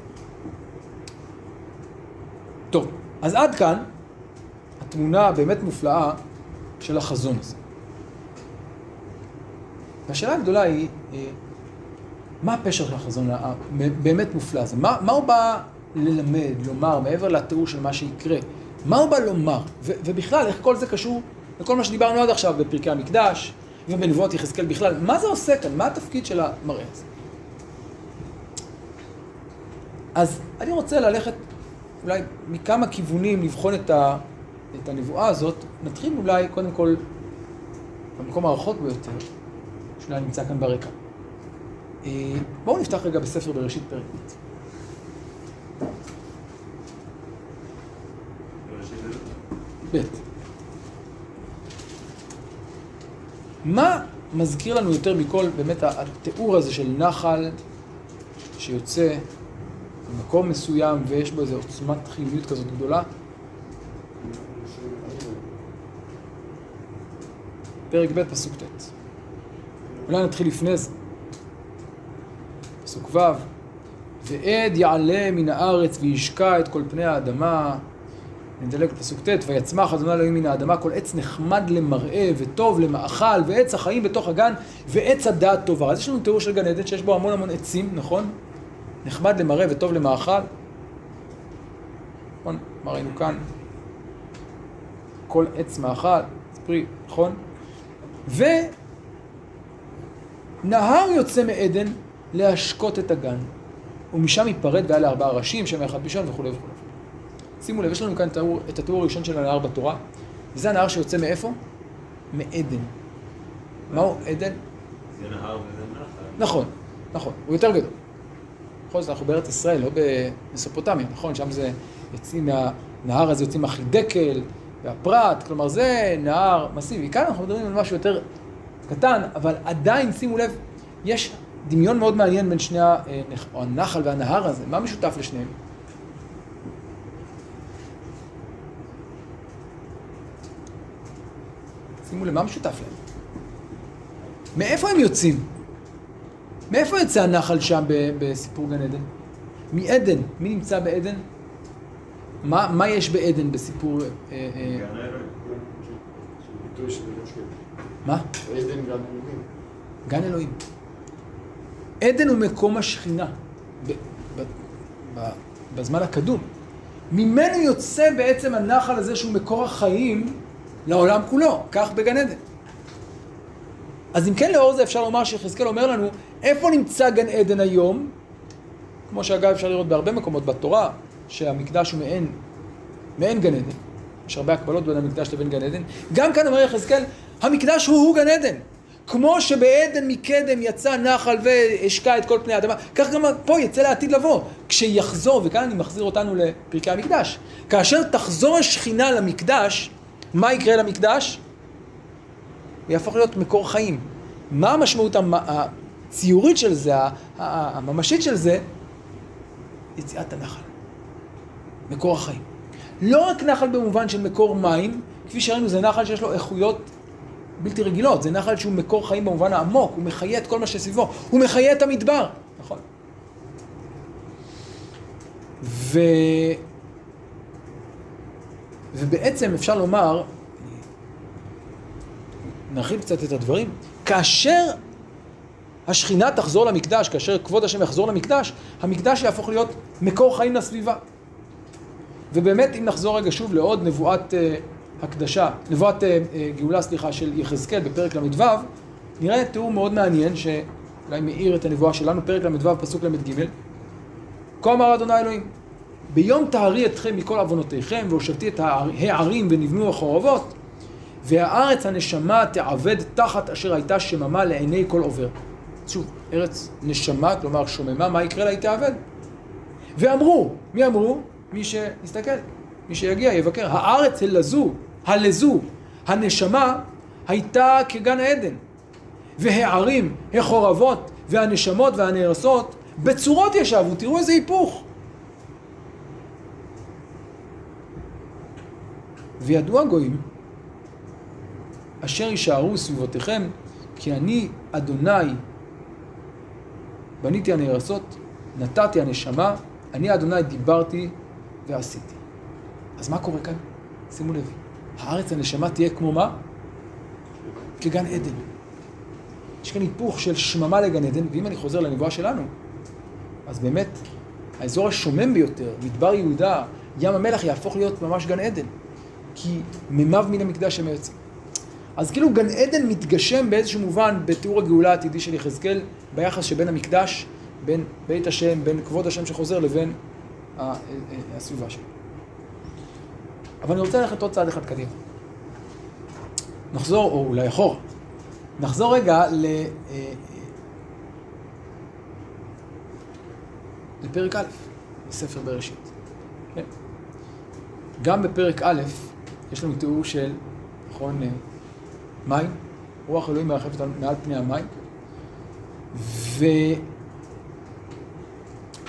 טוב, אז עד כאן התמונה הבאמת מופלאה של החזון הזה. והשאלה הגדולה היא, אה, מה הפשר של החזון הבאמת מופלא הזה? מה, מה הוא בא ללמד, לומר, מעבר לתיאור של מה שיקרה? מה הוא בא לומר? ו- ובכלל, איך כל זה קשור לכל מה שדיברנו עד עכשיו בפרקי המקדש ובנבואות יחזקאל בכלל? מה זה עושה כאן? מה התפקיד של המראה הזה? אז אני רוצה ללכת אולי מכמה כיוונים לבחון את, ה, את הנבואה הזאת. נתחיל אולי קודם כל במקום הרחוק ביותר, שאולי נמצא כאן ברקע. אה, בואו נפתח רגע בספר בראשית פרק ב'. מה מזכיר לנו יותר מכל באמת התיאור הזה של נחל שיוצא ממקום מסוים ויש בו איזו עוצמת חיוניות כזאת גדולה? פרק ב' פסוק ט'. אולי נתחיל לפני זה. פסוק ו', ועד יעלה מן הארץ וישקע את כל פני האדמה. נדלג לפסוק ט', ויצמח אדוני אלוהים מן האדמה כל עץ נחמד למראה וטוב למאכל ועץ החיים בתוך הגן ועץ הדעת טובה. אז יש לנו תיאור של גן עדן שיש בו המון המון עצים, נכון? נחמד למראה וטוב למאכל. נכון? מה ראינו כאן? כל עץ מאכל, פרי, נכון? ונהר יוצא מעדן להשקות את הגן, ומשם ייפרד והיה לארבעה ראשים, שם אחד בישון וכולי וכולי. שימו לב, יש לנו כאן תאור, את התיאור הראשון של הנהר בתורה, וזה הנהר שיוצא מאיפה? מעדן. מהו עדן? זה נהר וזה נחל. נכון, נכון, הוא יותר גדול. בכל זאת, אנחנו בארץ ישראל, לא במסופוטמיה, נכון? שם זה יוצאים מהנהר הזה יוצאים החידקל והפרת, כלומר זה נהר מסיבי. כאן אנחנו מדברים על משהו יותר קטן, אבל עדיין, שימו לב, יש דמיון מאוד מעניין בין שני אה, הנחל והנהר הזה. מה משותף לשניהם? שימו לב, מה משותף להם? מאיפה הם יוצאים? מאיפה יוצא הנחל שם בסיפור גן עדן? מעדן. מי נמצא בעדן? מה, מה יש בעדן בסיפור... אה, אה, אלוקים. מה? עדן גן אלוהים. גן אלוהים. עדן הוא מקום השכינה ב- ב- ב- בזמן הקדום. ממנו יוצא בעצם הנחל הזה שהוא מקור החיים לעולם כולו, כך בגן עדן. אז אם כן לאור זה אפשר לומר שיחזקאל אומר לנו איפה נמצא גן עדן היום, כמו שאגב אפשר לראות בהרבה מקומות בתורה, שהמקדש הוא מעין, מעין גן עדן. יש הרבה הקבלות בין המקדש לבין גן עדן. גם כאן אומר יחזקאל, המקדש הוא הוא גן עדן. כמו שבעדן מקדם יצא נחל והשקע את כל פני האדמה, כך גם פה יצא לעתיד לבוא. כשיחזור, וכאן אני מחזיר אותנו לפרקי המקדש, כאשר תחזור השכינה למקדש, מה יקרה למקדש? הוא יהפוך להיות מקור חיים. מה המשמעות המ- הציורית של זה, הממשית של זה? יציאת הנחל. מקור החיים. לא רק נחל במובן של מקור מים, כפי שראינו זה נחל שיש לו איכויות בלתי רגילות, זה נחל שהוא מקור חיים במובן העמוק, הוא מחיה את כל מה שסביבו, הוא מחיה את המדבר, נכון. ו... ובעצם אפשר לומר, נרחיב קצת את הדברים, כאשר השכינה תחזור למקדש, כאשר כבוד השם יחזור למקדש, המקדש יהפוך להיות מקור חיים לסביבה. ובאמת, אם נחזור רגע שוב לעוד נבואת אה, הקדשה, נבואת אה, אה, גאולה, סליחה, של יחזקאל בפרק ל"ו, נראה תיאור מאוד מעניין, שאולי מאיר את הנבואה שלנו, פרק ל"ו, פסוק ל"ג. כה אמר אדוני אלוהים, ביום טהרי אתכם מכל עוונותיכם, והושבתי את הערים ונבנו החורבות, והארץ הנשמה תעבד תחת אשר הייתה שממה לעיני כל עובר. שוב, ארץ נשמה, כלומר שוממה, מה יקרה לה? היא תעבד. ואמרו, מי אמרו? מי שיסתכל, מי שיגיע, יבקר. הארץ הלזו, הלזו, הנשמה הייתה כגן העדן. והערים, החורבות, והנשמות והנהרסות, בצורות ישבו, תראו איזה היפוך. וידעו הגויים, אשר יישארו סביבותיכם, כי אני, אדוני, בניתי הנהרסות, נתתי הנשמה, אני אדוני דיברתי ועשיתי. אז מה קורה כאן? שימו לב, הארץ הנשמה תהיה כמו מה? כגן עדן. יש כאן היפוך של שממה לגן עדן, ואם אני חוזר לנבואה שלנו, אז באמת, האזור השומם ביותר, מדבר יהודה, ים המלח, יהפוך להיות ממש גן עדן. כי מימיו מן המקדש הם יוצאים. אז כאילו גן עדן מתגשם באיזשהו מובן בתיאור הגאולה העתידי של יחזקאל, ביחס שבין המקדש, בין בית השם, בין כבוד השם שחוזר לבין הסביבה שלו. אבל אני רוצה ללכת עוד צעד אחד קדימה. נחזור, או אולי אחורה. נחזור רגע ל... אה, לפרק א', בספר בראשית. כן? גם בפרק א', יש לנו תיאור של, נכון, אה, מים, רוח אלוהים מרחפת על- מעל פני המים. ומה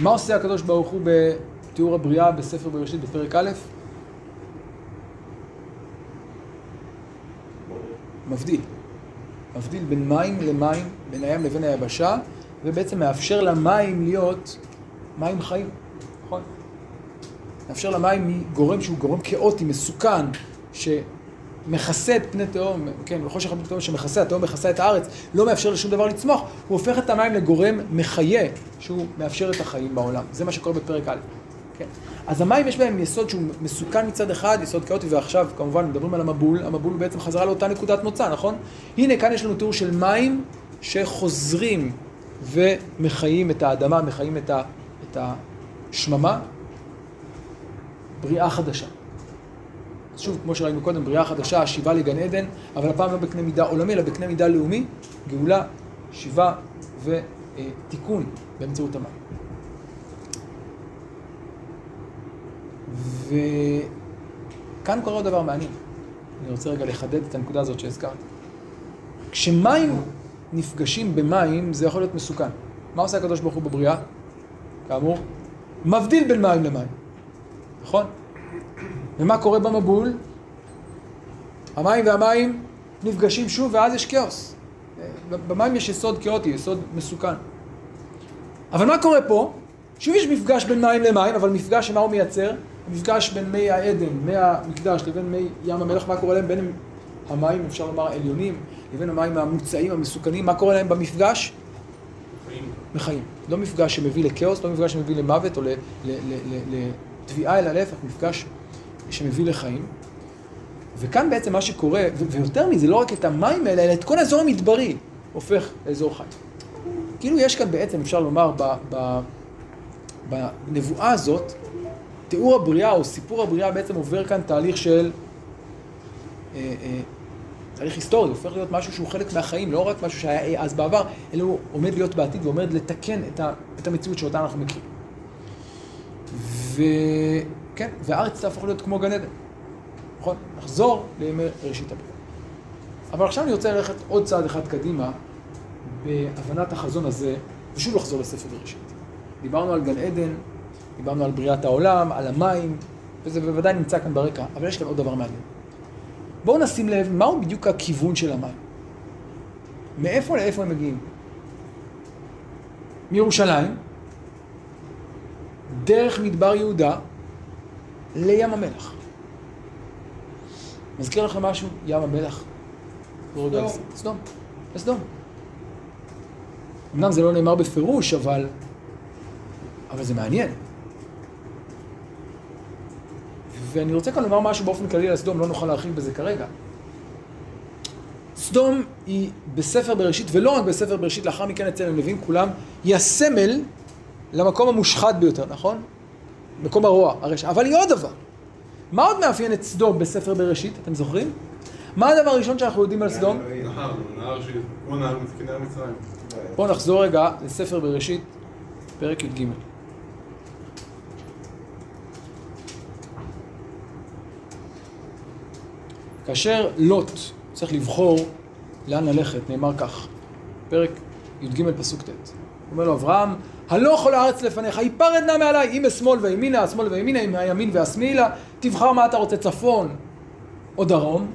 עושה הקדוש ברוך הוא בתיאור הבריאה בספר בראשית בפרק א'? מבדיל. מבדיל בין מים למים, בין הים לבין היבשה, ובעצם מאפשר למים להיות מים חיים, נכון? מאפשר למים מגורם שהוא גורם כאוטי, מסוכן, שמכסה את פני תהום, כן, בחושך על פני תהום שמכסה, התהום מכסה את הארץ, לא מאפשר לשום דבר לצמוח, הוא הופך את המים לגורם מחיה, שהוא מאפשר את החיים בעולם. זה מה שקורה בפרק א'. כן. אז המים יש בהם יסוד שהוא מסוכן מצד אחד, יסוד כאוטי, ועכשיו כמובן מדברים על המבול, המבול בעצם חזרה לאותה נקודת מוצא, נכון? הנה כאן יש לנו תיאור של מים שחוזרים ומחיים את האדמה, מחיים את השממה, בריאה חדשה. שוב, כמו שראינו קודם, בריאה חדשה, השיבה לגן עדן, אבל הפעם לא בקנה מידה עולמי, אלא בקנה מידה לאומי, גאולה, שיבה ותיקון באמצעות המים. וכאן קורה עוד דבר מעניין. אני רוצה רגע לחדד את הנקודה הזאת שהזכרתי. כשמים נפגשים במים, זה יכול להיות מסוכן. מה עושה הקדוש ברוך הוא בבריאה? כאמור, מבדיל בין מים למים, נכון? ומה קורה במבול? המים והמים נפגשים שוב ואז יש כאוס. במים יש יסוד כאוטי, יסוד מסוכן. אבל מה קורה פה? שוב יש מפגש בין מים למים, אבל מפגש שמה הוא מייצר? המפגש בין מי העדן, מי המקדש לבין מי ים המלח, מה קורה להם בין המים, אפשר לומר, העליונים, לבין המים המוצאים, המסוכנים, מה קורה להם במפגש? חיים. מחיים. לא מפגש שמביא לכאוס, לא מפגש שמביא למוות או לתביעה, אלא להפך, מפגש שמביא לחיים. וכאן בעצם מה שקורה, ויותר מזה, לא רק את המים האלה, אלא את כל האזור המדברי הופך לאזור חי. כאילו יש כאן בעצם, אפשר לומר, בנבואה הזאת, תיאור הבריאה או סיפור הבריאה בעצם עובר כאן תהליך של... אה, אה, תהליך היסטורי, הופך להיות משהו שהוא חלק מהחיים, לא רק משהו שהיה אז בעבר, אלא הוא עומד להיות בעתיד ועומד לתקן את המציאות שאותה אנחנו מכירים. וכן, והארץ תהפוך להיות כמו גן עדן. נכון? נחזור לימי ראשית הבריאה. אבל עכשיו אני רוצה ללכת עוד צעד אחד קדימה בהבנת החזון הזה, ושוב לחזור לספר בראשית. דיברנו על גן עדן, דיברנו על בריאת העולם, על המים, וזה בוודאי נמצא כאן ברקע, אבל יש כאן עוד דבר מעניין. בואו נשים לב, מהו בדיוק הכיוון של המים? מאיפה לאיפה הם מגיעים? מירושלים, דרך מדבר יהודה, לים המלח. מזכיר לכם משהו? ים המלח? בואו רגע סדום. סדום. אמנם זה לא נאמר בפירוש, אבל... אבל זה מעניין. ואני רוצה כאן לומר משהו באופן כללי על סדום, לא נוכל להרחיב בזה כרגע. סדום היא בספר בראשית, ולא רק בספר בראשית, לאחר מכן אצל הנביאים כולם, היא הסמל למקום המושחת ביותר, נכון? מקום הרוע, הרשע. אבל היא עוד דבר. מה עוד מאפיין את סדום בספר בראשית, אתם זוכרים? מה הדבר הראשון שאנחנו יודעים על סדום? בואו נחזור רגע לספר בראשית, פרק י"ג. כאשר לוט צריך לבחור לאן ללכת, נאמר כך, פרק י"ג פסוק ט'. אומר לו, אברהם, הלוך כל הארץ לפניך, היפרד נא מעליי, אם משמאל וימינה, השמאל וימינה, אם הימין והשמאלה, תבחר מה אתה רוצה, צפון או דרום.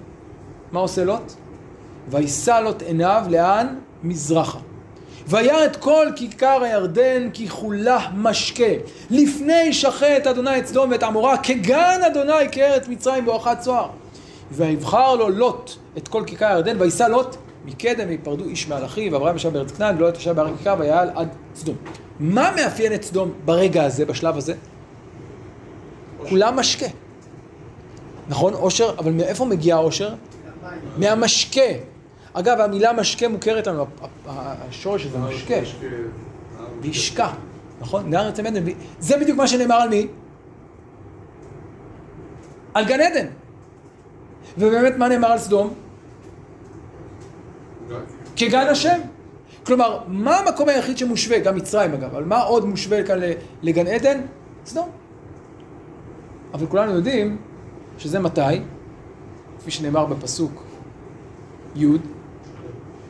מה עושה לוט? וישא לוט עיניו לאן? מזרחה. וירא את כל כיכר הירדן ככולה משקה. לפני שחט אדוני את סדום ואת עמורה, כגן אדוני כארץ מצרים בואכה צוהר. ויבחר לו לוט את כל כיכר הירדן, ויישא לוט מקדם ויפרדו איש מעל אחיו, ואברהם ישב בארץ כנען, ולא ישב בהר הכיכר, ויעל עד סדום. מה מאפיין את סדום ברגע הזה, בשלב הזה? כולם משקה. נכון, עושר, אבל מאיפה מגיע העושר? מהמשקה. אגב, המילה משקה מוכרת לנו, השורש הזה משקה, וישקע, נכון? נהר יוצא מעדן, ו- זה בדיוק מה שנאמר על מי? על גן עדן. ובאמת מה נאמר על סדום? כגן השם. כלומר, מה המקום היחיד שמושווה, גם מצרים אגב, אבל מה עוד מושווה כאן לגן עדן? סדום. אבל כולנו יודעים שזה מתי, כפי שנאמר בפסוק י',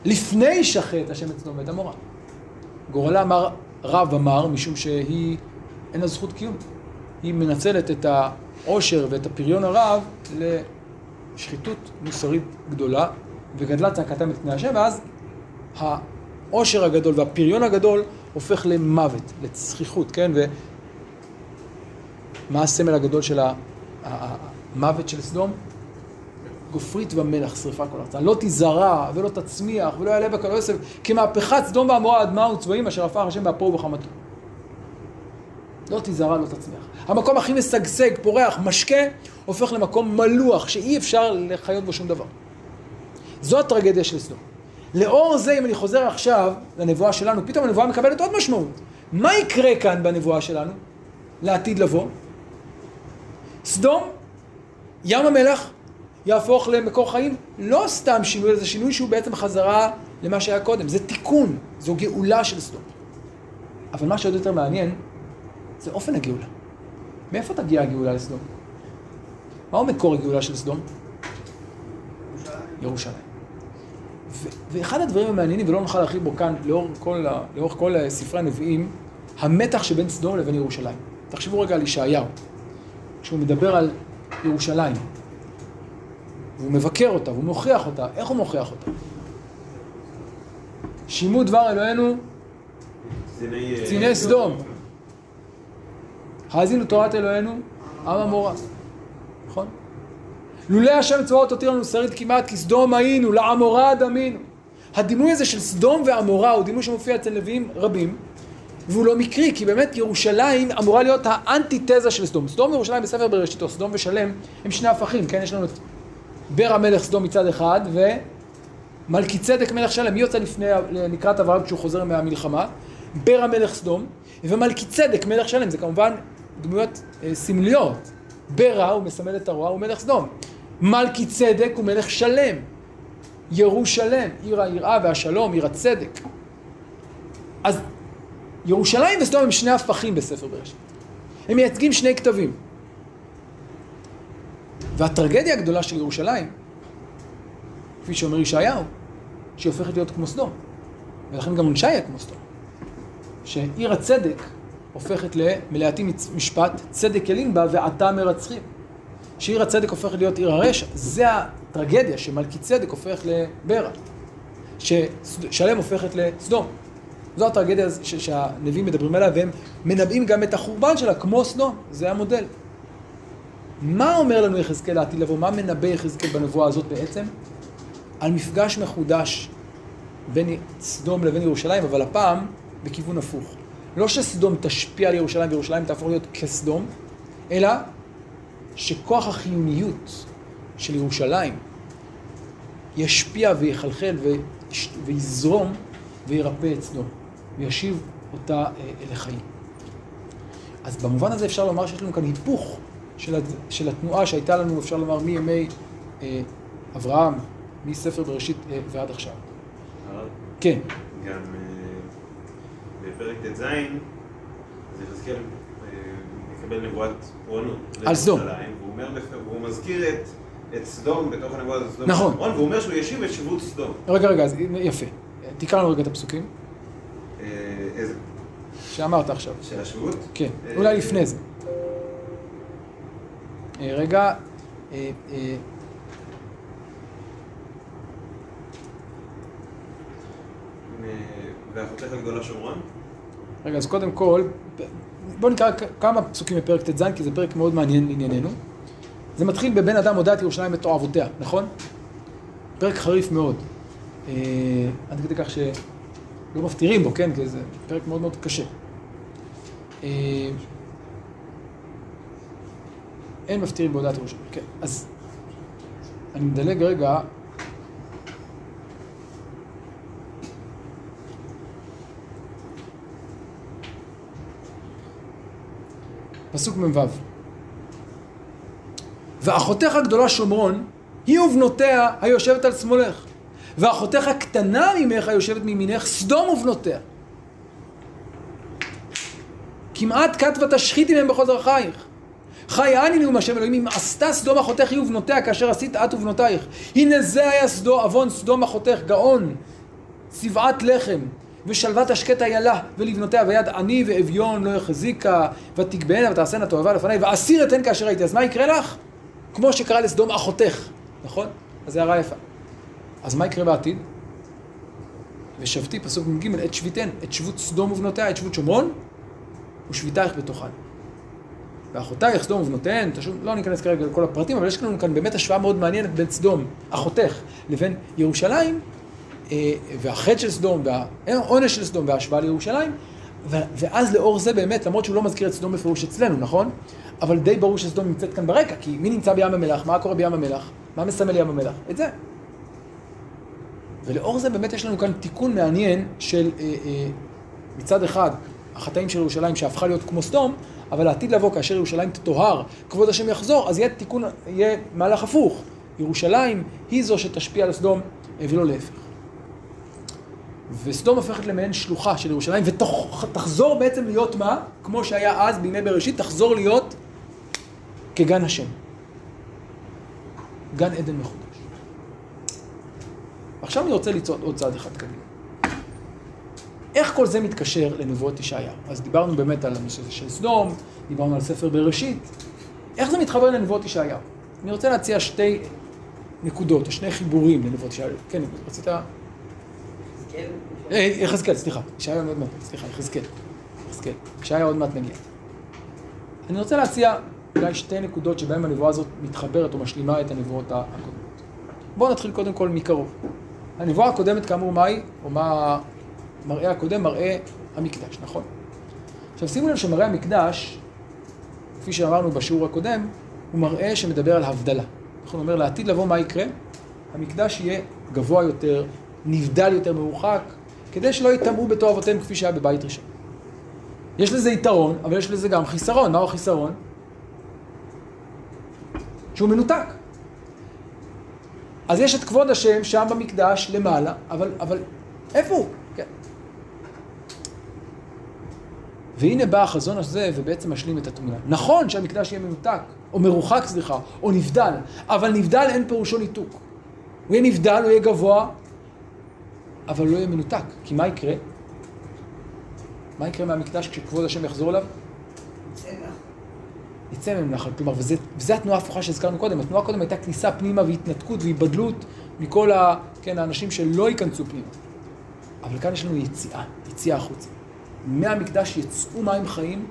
לפני שחט השם את סדום ואת עמורה. גורלה אמר רב אמר, משום שהיא, אין לה זכות קיום. היא מנצלת את העושר ואת הפריון הרב לשחיתות מוסרית גדולה, וגדלה צעקתם את פני השם, ואז העושר הגדול והפריון הגדול הופך למוות, לצחיחות, כן? ומה הסמל הגדול של המוות של סדום? גופרית ומלח שרפה כל ארצה. לא תזרע ולא תצמיח ולא יעלה בה כל עשב, כמהפכת סדום ועמורה עד מהו צבעים אשר הפך השם באפו ובחמתו. לא תזרע, לא תצמיח. המקום הכי משגשג, פורח, משקה, הופך למקום מלוח, שאי אפשר לחיות בו שום דבר. זו הטרגדיה של סדום. לאור זה, אם אני חוזר עכשיו לנבואה שלנו, פתאום הנבואה מקבלת עוד משמעות. מה יקרה כאן בנבואה שלנו, לעתיד לבוא? סדום, ים המלח, יהפוך למקור חיים, לא סתם שינוי, זה שינוי שהוא בעצם חזרה למה שהיה קודם, זה תיקון, זו גאולה של סדום. אבל מה שעוד יותר מעניין, זה אופן הגאולה. מאיפה תגיע הגאולה לסדום? מהו מקור הגאולה של סדום? ירושלים. ואחד הדברים המעניינים, ולא נוכל להרחיב בו כאן, לאורך כל, ה- לאורך כל ספרי הנביאים, המתח שבין סדום לבין ירושלים. תחשבו רגע על ישעיהו, כשהוא מדבר על ירושלים, והוא מבקר אותה, והוא מוכיח אותה, איך הוא מוכיח אותה? שימו דבר אלוהינו קציני... אה, קציני סדום. האזינו תורת אלוהינו, עם עמורה. לולא השם צבאות הותיר לנו שריד כמעט, כי סדום היינו, לעמורה דמינו. הדימוי הזה של סדום ועמורה הוא דימוי שמופיע אצל נביאים רבים, והוא לא מקרי, כי באמת ירושלים אמורה להיות האנטיתזה של סדום. סדום וירושלים בספר בראשית, או סדום ושלם, הם שני הפכים, כן? יש לנו את בר המלך סדום מצד אחד, ומלכי צדק מלך שלם. מי יוצא לפני, לקראת אברהם כשהוא חוזר מהמלחמה? בר המלך סדום, ומלכי צדק מלך שלם. זה כמובן דמויות אה, סמליות. ברה הוא מסמל את הרוע, הוא מלך סדום. מלכי צדק הוא מלך שלם. ירושלם, עיר היראה והשלום, עיר הצדק. אז ירושלים וסדום הם שני הפכים בספר בראשית. הם מייצגים שני כתבים. והטרגדיה הגדולה של ירושלים, כפי שאומר ישעיהו, שהיא הופכת להיות כמו סדום. ולכן גם עונשה יהיה כמו סדום. שעיר הצדק הופכת למלאתי משפט, צדק ילין בה ועתה מרצחים. שעיר הצדק הופכת להיות עיר הרשע. זה הטרגדיה שמלכי צדק הופך לברה. ששלם הופכת לסדום. זו הטרגדיה ש- שהנביאים מדברים עליה, והם מנבאים גם את החורבן שלה, כמו סדום. זה המודל. מה אומר לנו יחזקאל לעתיד לבוא? מה מנבא יחזקאל בנבואה הזאת בעצם? על מפגש מחודש בין סדום לבין ירושלים, אבל הפעם בכיוון הפוך. לא שסדום תשפיע על ירושלים וירושלים תהפוך להיות כסדום, אלא שכוח החיוניות של ירושלים ישפיע ויחלחל ויזרום וירפא את סדום, וישיב אותה אה, אל החיים. אז במובן הזה אפשר לומר שיש לנו כאן היפוך של, הד- של התנועה שהייתה לנו, אפשר לומר, מימי אה, אברהם, מספר בראשית אה, ועד עכשיו. הרב, כן, גם אה, בפרק ט"ז, אז יחזקאל מקבל נבואת פורענות. על סדום. והוא מזכיר את, את סדום בתוך הנבואה הזאת, סדום נכון. ושומרון, והוא אומר שהוא ישיב את שבות סדום. רגע, רגע, אז יפה. תקרא לנו רגע את הפסוקים אה, איזה? שאמרת עכשיו. של השבות? כן, אה, אולי לפני זה. אה, רגע, ואחותך הגדולה שומרון? רגע, אז קודם כל, בואו נקרא כמה פסוקים בפרק ט"ז, כי זה פרק מאוד מעניין לענייננו. זה מתחיל בבן אדם הודה את ירושלים את תועבותיה, נכון? פרק חריף מאוד. אה, עד כדי כך שלא מפטירים בו, כן? כי זה פרק מאוד מאוד קשה. אה, אין מפטירים בהודעת ירושלים. כן, אז אני מדלג רגע. פסוק מ"ו: ואחותך הגדולה שומרון, היא ובנותיה היושבת על שמאלך, ואחותך הקטנה ממך היושבת מימינך, סדום ובנותיה. כמעט כת ותשחיתי מהם בכל דרכייך. חי אני נאום השם אלוהים, אם עשתה סדום אחותך היא ובנותיה כאשר עשית את ובנותייך. הנה זה היה סדום, עוון סדום אחותך, גאון, צבעת לחם, ושלוות השקט איילה, ולבנותיה, ויד עני ואביון לא יחזיקה, ותגבהנה ותעשנה תועבה לפניי, ואסיר אתן כאשר הייתי. אז מה יקרה לך? כמו שקרה לסדום אחותך, נכון? אז זה הערה יפה. אז מה יקרה בעתיד? ושבתי, פסוק מ"ג, את שביתן, את שבות סדום ובנותיה, את שבות שומרון, ושביתייך בתוכן. ואחותייך סדום ובנותיהן, תשוב, לא ניכנס כרגע לכל הפרטים, אבל יש לנו כאן באמת השוואה מאוד מעניינת בין סדום, אחותך, לבין ירושלים, והחטא של סדום, והעונש של סדום, וההשוואה לירושלים, ואז לאור זה באמת, למרות שהוא לא מזכיר את סדום בפירוש אצלנו, נכון? אבל די ברור שסדום נמצאת כאן ברקע, כי מי נמצא בים המלח? מה קורה בים המלח? מה מסמל ים המלח? את זה. ולאור זה באמת יש לנו כאן תיקון מעניין של אה, אה, מצד אחד החטאים של ירושלים שהפכה להיות כמו סדום, אבל העתיד לבוא כאשר ירושלים תטוהר, כבוד השם יחזור, אז יהיה תיקון, יהיה מהלך הפוך. ירושלים היא זו שתשפיע על סדום אה, ולא להפך. וסדום הופכת למעין שלוחה של ירושלים, ותחזור בעצם להיות מה? כמו שהיה אז בימי בראשית, תחזור להיות כגן השם. גן עדן מחודש. עכשיו אני רוצה לצעוד עוד צעד אחד קדימה. איך כל זה מתקשר לנבואות ישעיה? אז דיברנו באמת על הנושא של סדום, דיברנו על ספר בראשית. איך זה מתחבר לנבואות ישעיה? אני רוצה להציע שתי נקודות, או שני חיבורים לנבואות ישעיה. כן, רצית... אה, יחזקאל, סליחה, ישעיה עוד מעט, סליחה, יחזקאל, יחזקאל, ישעיה עוד מעט נגיע. אני רוצה להציע אולי שתי נקודות שבהן הנבואה הזאת מתחברת או משלימה את הנבואות הקודמות. בואו נתחיל קודם כל מקרוב. הנבואה הקודמת כאמור מה היא, או מה המראה הקודם? מראה המקדש, נכון? עכשיו שימו לב שמראה המקדש, כפי שאמרנו בשיעור הקודם, הוא מראה שמדבר על הבדלה. נכון, הוא אומר לעתיד לבוא מה יקרה? המקדש יהיה גבוה יותר, נבדל יותר מרוחק, כדי שלא יטמעו בתועבותיהם כפי שהיה בבית ראשון. יש לזה יתרון, אבל יש לזה גם חיסרון. מהו החיסרון? שהוא מנותק. אז יש את כבוד השם שם במקדש למעלה, אבל, אבל איפה הוא? כן. והנה בא החזון הזה ובעצם משלים את התמונה. נכון שהמקדש יהיה מנותק, או מרוחק, סליחה, או נבדל, אבל נבדל אין פירושו ניתוק. הוא יהיה נבדל, הוא יהיה גבוה, אבל לא יהיה מנותק. כי מה יקרה? מה יקרה מהמקדש כשכבוד השם יחזור אליו? יצא מהם נחל. כלומר, וזה, וזה התנועה ההפוכה שהזכרנו קודם. התנועה קודם הייתה כניסה פנימה והתנתקות והיבדלות מכל ה, כן, האנשים שלא ייכנסו פנימה. אבל כאן יש לנו יציאה, יציאה החוצה. מהמקדש יצאו מים חיים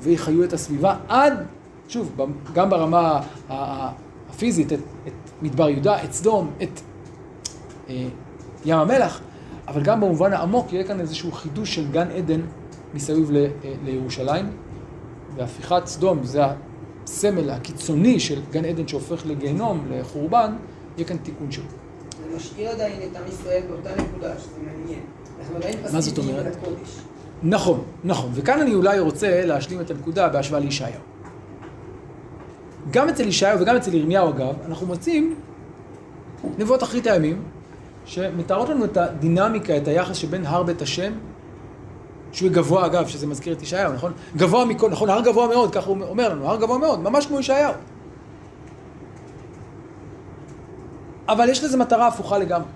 ויחיו את הסביבה עד, שוב, גם ברמה הפיזית, את, את מדבר יהודה, את סדום, את אה, ים המלח, אבל גם במובן העמוק יהיה כאן איזשהו חידוש של גן עדן מסביב ל, אה, לירושלים. והפיכת סדום, זה הסמל הקיצוני של גן עדן שהופך לגיהנום, לחורבן, יהיה כאן תיקון שלו. זה משאיר עדיין את עם ישראל באותה נקודה, שזה מעניין. אנחנו עדיין מה זאת פסיביים אומרת? לקודש. נכון, נכון. וכאן אני אולי רוצה להשלים את הנקודה בהשוואה לישעיהו. גם אצל ישעיהו וגם אצל ירמיהו אגב, אנחנו מוצאים נבואות אחרית הימים, שמתארות לנו את הדינמיקה, את היחס שבין הר בית השם, שהוא גבוה אגב, שזה מזכיר את ישעיהו, נכון? גבוה מכל, נכון, הר גבוה מאוד, ככה הוא אומר לנו, הר גבוה מאוד, ממש כמו ישעיהו. אבל יש לזה מטרה הפוכה לגמרי.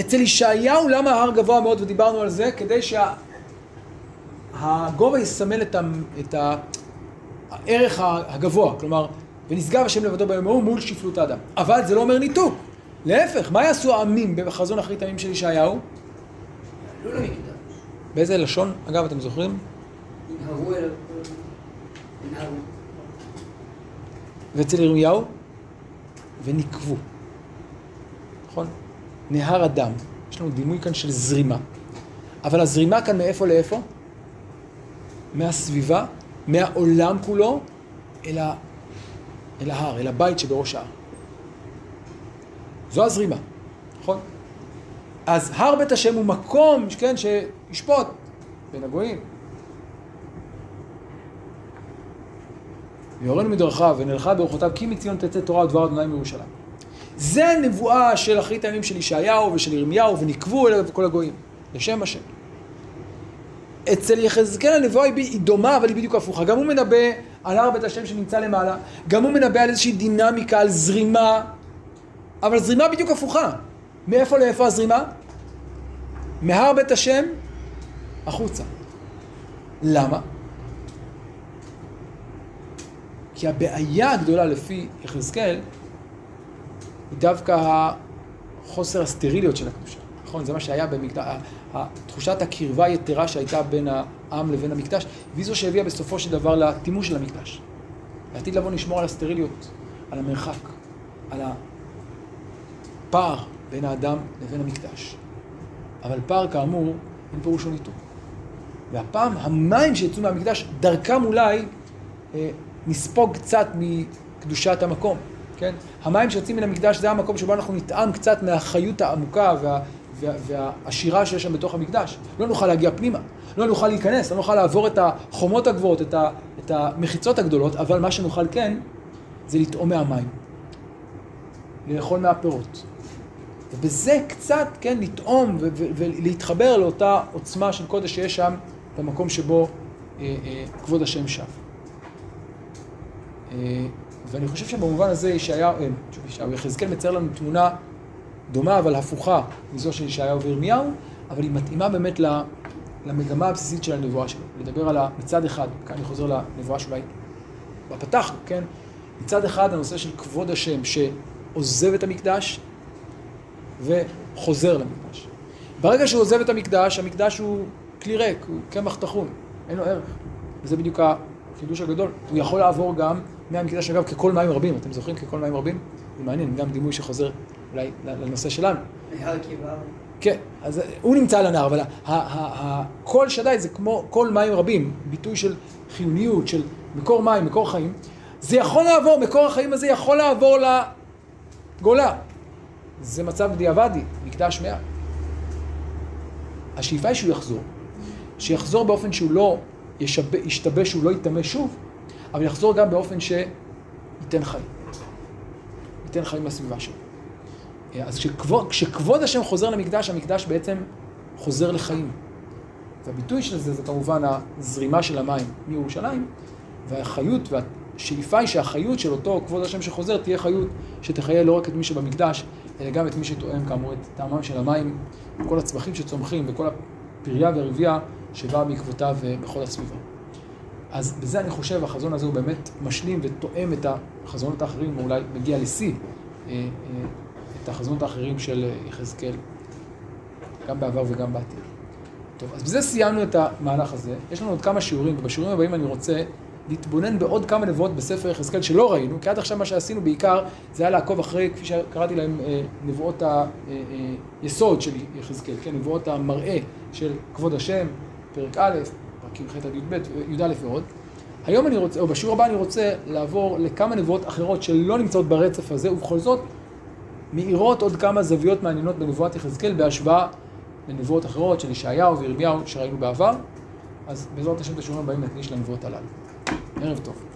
אצל ישעיהו למה ההר גבוה מאוד, ודיברנו על זה, כדי שהגובה יסמל את, ה... את ה... הערך הגבוה, כלומר, ונשגב השם לבדו ביום ההוא מול שפלות האדם. אבל זה לא אומר ניתוק. להפך, מה יעשו העמים בחזון אחרית הימים של ישעיהו? עלו למקדש. באיזה לשון, אגב, אתם זוכרים? ינהרו אל... ינהרו. ואצל ירמיהו? ונקבו. נכון? נהר הדם. יש לנו דימוי כאן של זרימה. אבל הזרימה כאן מאיפה לאיפה? מהסביבה, מהעולם כולו, אל, ה... אל ההר, אל הבית שבראש ההר. זו הזרימה, נכון? אז הר בית השם הוא מקום, כן, שישפוט בין הגויים. ויורנו מדרכיו ונלכה באורחותיו כי מציון תצא תורה ודבר אדוני מירושלים. זה נבואה של אחרית הימים של ישעיהו ושל ירמיהו ונקבו אליו כל הגויים, לשם השם. אצל יחזקאל הנבואה היא דומה אבל היא בדיוק הפוכה. גם הוא מנבא על הר בית השם שנמצא למעלה, גם הוא מנבא על איזושהי דינמיקה, על זרימה, אבל זרימה בדיוק הפוכה. מאיפה לאיפה הזרימה? מהר בית השם החוצה. למה? כי הבעיה הגדולה לפי יחזקאל היא דווקא חוסר הסטריליות של הקדושה, נכון? זה מה שהיה במקדש, תחושת הקרבה היתרה שהייתה בין העם לבין המקדש, והיא זו שהביאה בסופו של דבר לטימוש של המקדש. לעתיד לבוא נשמור על הסטריליות, על המרחק, על הפער בין האדם לבין המקדש. אבל פער כאמור, אין פירושו ניתוק. והפעם המים שיצאו מהמקדש, דרכם אולי אה, נספוג קצת מקדושת המקום, כן? המים שיוצאים מן המקדש זה המקום שבו אנחנו נטעם קצת מהחיות העמוקה וה, וה, והעשירה שיש שם בתוך המקדש. לא נוכל להגיע פנימה, לא נוכל להיכנס, לא נוכל לעבור את החומות הגבוהות, את, ה, את המחיצות הגדולות, אבל מה שנוכל כן, זה לטעום מהמים. לאכול מהפירות. ובזה קצת, כן, לטעום ולהתחבר לאותה עוצמה של קודש שיש שם במקום שבו אה, אה, כבוד השם שב. אה, ואני חושב שבמובן הזה אה, ישעיהו, יחזקאל מצייר לנו תמונה דומה אבל הפוכה מזו של ישעיהו וירמיהו, אבל היא מתאימה באמת למגמה הבסיסית של הנבואה שלו. לדבר על מצד אחד, כאן אני חוזר לנבואה שאולי בפתח, כן? מצד אחד הנושא של כבוד השם שעוזב את המקדש וחוזר למקדש. ברגע שהוא עוזב את המקדש, המקדש הוא כלי ריק, הוא קמח טחון, אין לו ערך. וזה בדיוק החידוש הגדול. הוא יכול לעבור גם מהמקדש, אגב, ככל מים רבים. אתם זוכרים ככל מים רבים? זה מעניין, גם דימוי שחוזר אולי לנושא שלנו. כן, אז הוא נמצא על הנהר, אבל כל שדי זה כמו כל מים רבים, ביטוי של חיוניות, של מקור מים, מקור חיים. זה יכול לעבור, מקור החיים הזה יכול לעבור לגולה. זה מצב דיעבדי, מקדש מעט. השאיפה היא שהוא יחזור. שיחזור באופן שהוא לא ישב... ישתבש, שהוא לא יטמא שוב, אבל יחזור גם באופן שייתן חיים. ייתן חיים לסביבה שלו. אז כשכבוד, כשכבוד השם חוזר למקדש, המקדש בעצם חוזר לחיים. והביטוי של זה זה כמובן הזרימה של המים מירושלים, והחיות והשאיפה היא שהחיות של אותו כבוד השם שחוזר תהיה חיות שתחיה לא רק את מי שבמקדש, אלא גם את מי שתואם כאמור את טעמם של המים, כל הצמחים שצומחים וכל הפריה והרבייה שבאה בעקבותיו בכל הסביבה. אז בזה אני חושב החזון הזה הוא באמת משלים ותואם את החזונות האחרים, או אולי מגיע לשיא אה, אה, את החזונות האחרים של יחזקאל, גם בעבר וגם בעתיד. טוב, אז בזה סיימנו את המהלך הזה. יש לנו עוד כמה שיעורים, ובשיעורים הבאים אני רוצה להתבונן בעוד כמה נבואות בספר יחזקאל שלא ראינו, כי עד עכשיו מה שעשינו בעיקר זה היה לעקוב אחרי, כפי שקראתי להם, אה, נבואות היסוד של יחזקאל, כן, נבואות המראה של כבוד השם, פרק א', פרקים ח' עד י"ב, י"א ועוד. היום אני רוצה, או בשיעור הבא אני רוצה לעבור לכמה נבואות אחרות שלא נמצאות ברצף הזה, ובכל זאת מאירות עוד כמה זוויות מעניינות בנבואת יחזקאל בהשוואה לנבואות אחרות של ישעיהו וירמיהו שראינו בעבר. אז בעזרת השם את השיעורים הבאים נקדיש לנבואות הללו. ערב טוב.